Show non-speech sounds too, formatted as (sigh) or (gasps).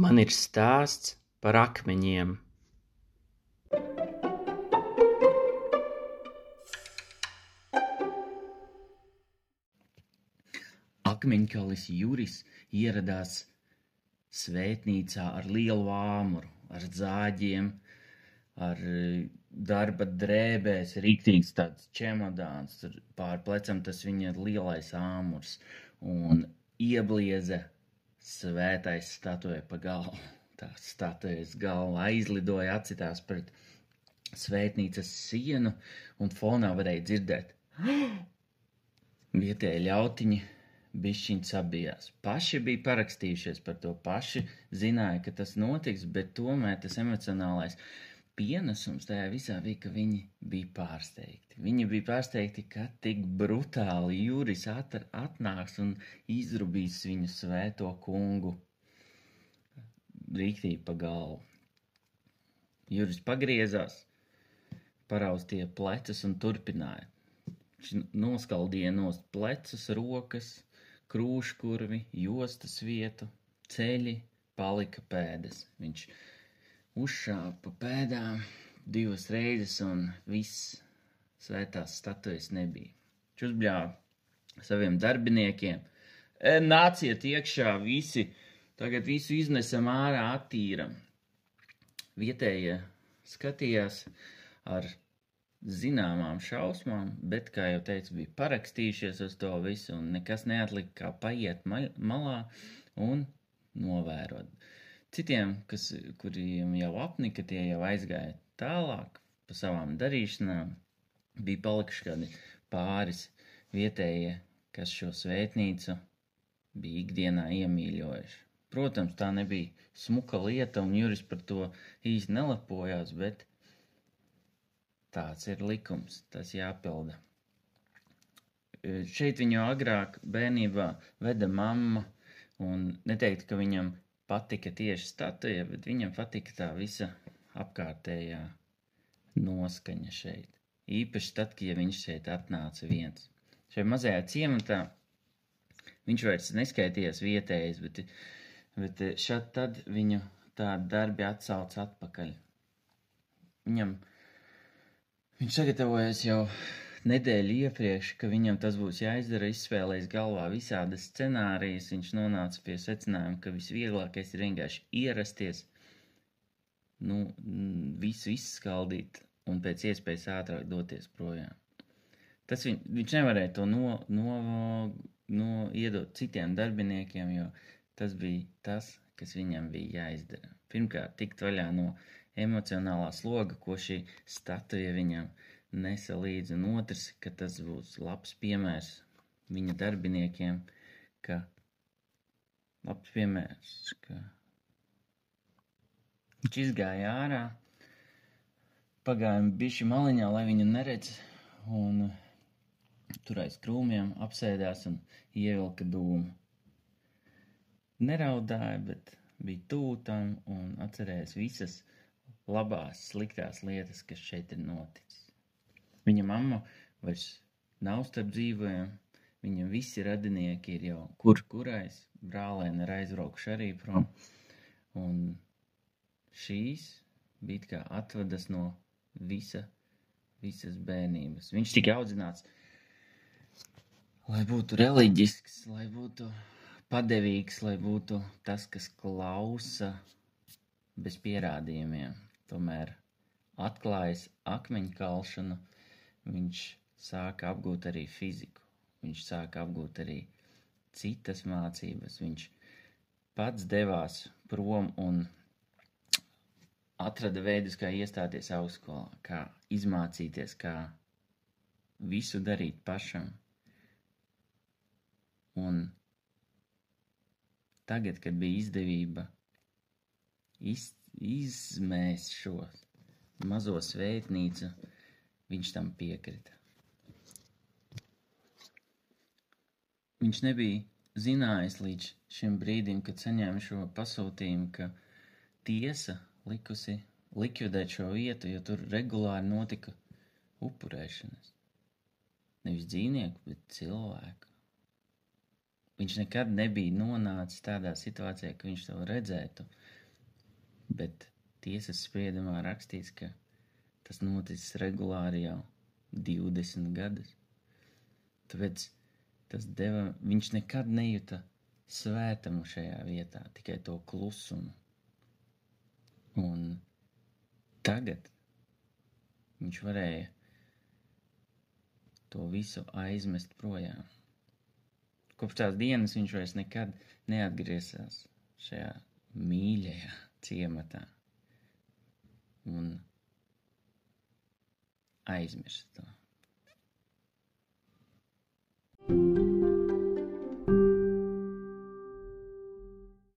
Man ir stāsts par akmeņiem. Akmeņkalis Juris ieradās svētnīcā ar lielu āmuru, ar zāģiem, ar eh, darba drēbēs, rīktīgs tāds čemodāns, tur pār plecam tas viņa lielais āmurs, un ieblieza svētais statuja pa galvu. Tā statujas galva aizlidoja, acitās pret svētnīcas sienu, un fonā varēja dzirdēt. (gasps) Vietēji ļautiņi bišķiņ sabijās. Paši bija parakstījušies par to, paši zināja, ka tas notiks, bet tomēr tas emocionālais pienesums tajā visā bija, ka viņi bija pārsteigti. Viņi bija pārsteigti, ka tik brutāli jūris atr, atnāks un izrubīs viņu svēto kungu rīktīgi pa galvu. Juris pagriezās, paraustīja plecus un turpināja. Viņš noskaldīja nost plecus, rokas, krūškurvi, jostas vietu, ceļi, palika pēdas. Viņš uzšāva pa pēdām divas reizes un viss svētās statujas nebija. Viņš uzbļāva saviem darbiniekiem. E, nāciet iekšā visi, tagad visu iznesam ārā attīram. Vietējie skatījās ar zināmām šausmām, bet, kā jau teicu, bija parakstījušies uz to visu un nekas neatlika kā paiet malā un novērot. Citiem, kas, kuriem jau apnika, tie jau aizgāja tālāk pa savām darīšanām, bija palikuši kādi pāris vietējie, kas šo svētnīcu bija ikdienā iemīļojuši. Protams, tā nebija smuka lieta, un Juris par to īsti nelepojās, bet tāds ir likums, tas jāpilda. Šeit viņu agrāk bērnībā veda mamma, un neteikt, ka viņam patika tieši statuja, bet viņam patika tā visa apkārtējā noskaņa šeit. Īpaši tad, kad ja viņš šeit atnāca viens. Šajā mazajā ciematā viņš vairs neskaitījās vietējais, bet, bet šad tad viņu tādi darbi atsauc atpakaļ. Viņam, viņš sagatavojas jau nedēļu iepriekš, ka viņam tas būs jāizdara, izspēlējis galvā visādas scenārijas, viņš nonāca pie secinājuma, ka visvieglākais ir vienkārši ierasties, nu, visu izskaldīt un pēc iespējas ātrāk doties projām. Tas viņ, viņš nevarēja to no, no, no iedot citiem darbiniekiem, jo tas bija tas, kas viņam bija jāizdara. Pirmkārt, tikt vaļā no emocionālā sloga, ko šī statuja viņam uh, nesa līdzi, un otrs, ka tas būs labs piemērs viņa darbiniekiem, ka labs piemērs, ka viņš izgāja ārā, pagājām bišķi maliņā, lai viņu neredz, un tur aiz krūmiem apsēdās un ievilka dūmu. Neraudāja, bet bija tūtam un atcerējās visas labās, sliktās lietas, kas šeit ir noticis. Viņa mamma vairs nav starp dzīvojam, viņa visi radinieki ir jau kur kurais, brālēni ir aizbraukuši arī prom, un šīs bija kā atvadas no visa, visas bērnības. Viņš tika audzināts, lai būtu reliģisks, lai būtu padevīgs, lai būtu tas, kas klausa bez pierādījumiem. Tomēr atklājas akmeņkalšanu viņš sāka apgūt arī fiziku, viņš sāka apgūt arī citas mācības. Viņš pats devās prom un atrada veidus, kā iestāties augstskolā, kā izmācīties, kā visu darīt pašam. Un tagad, kad bija izdevība iz, izmēst šo mazo svētnīcu, Viņš tam piekrita. Viņš nebija zinājis līdz šim brīdim, kad saņēma šo pasūtījumu, ka tiesa likusi likvidēt šo vietu, jo tur regulāri notika upurēšanas. Nevis dzīvnieku, bet cilvēku. viņš nekad nebija nonācis tādā situācijā, ka viņš to redzētu. Bet tiesas spriedumā rakstīts, ka tas noticis regulāri jau 20 gadus. Tāpēc tas deva, viņš nekad nejuta svētumu šajā vietā, tikai to klusumu. Un tagad viņš varēja to visu aizmest projām. Kopš tās dienas viņš vairs nekad neatgriezās šajā mīļajā ciematā un aizmirst to.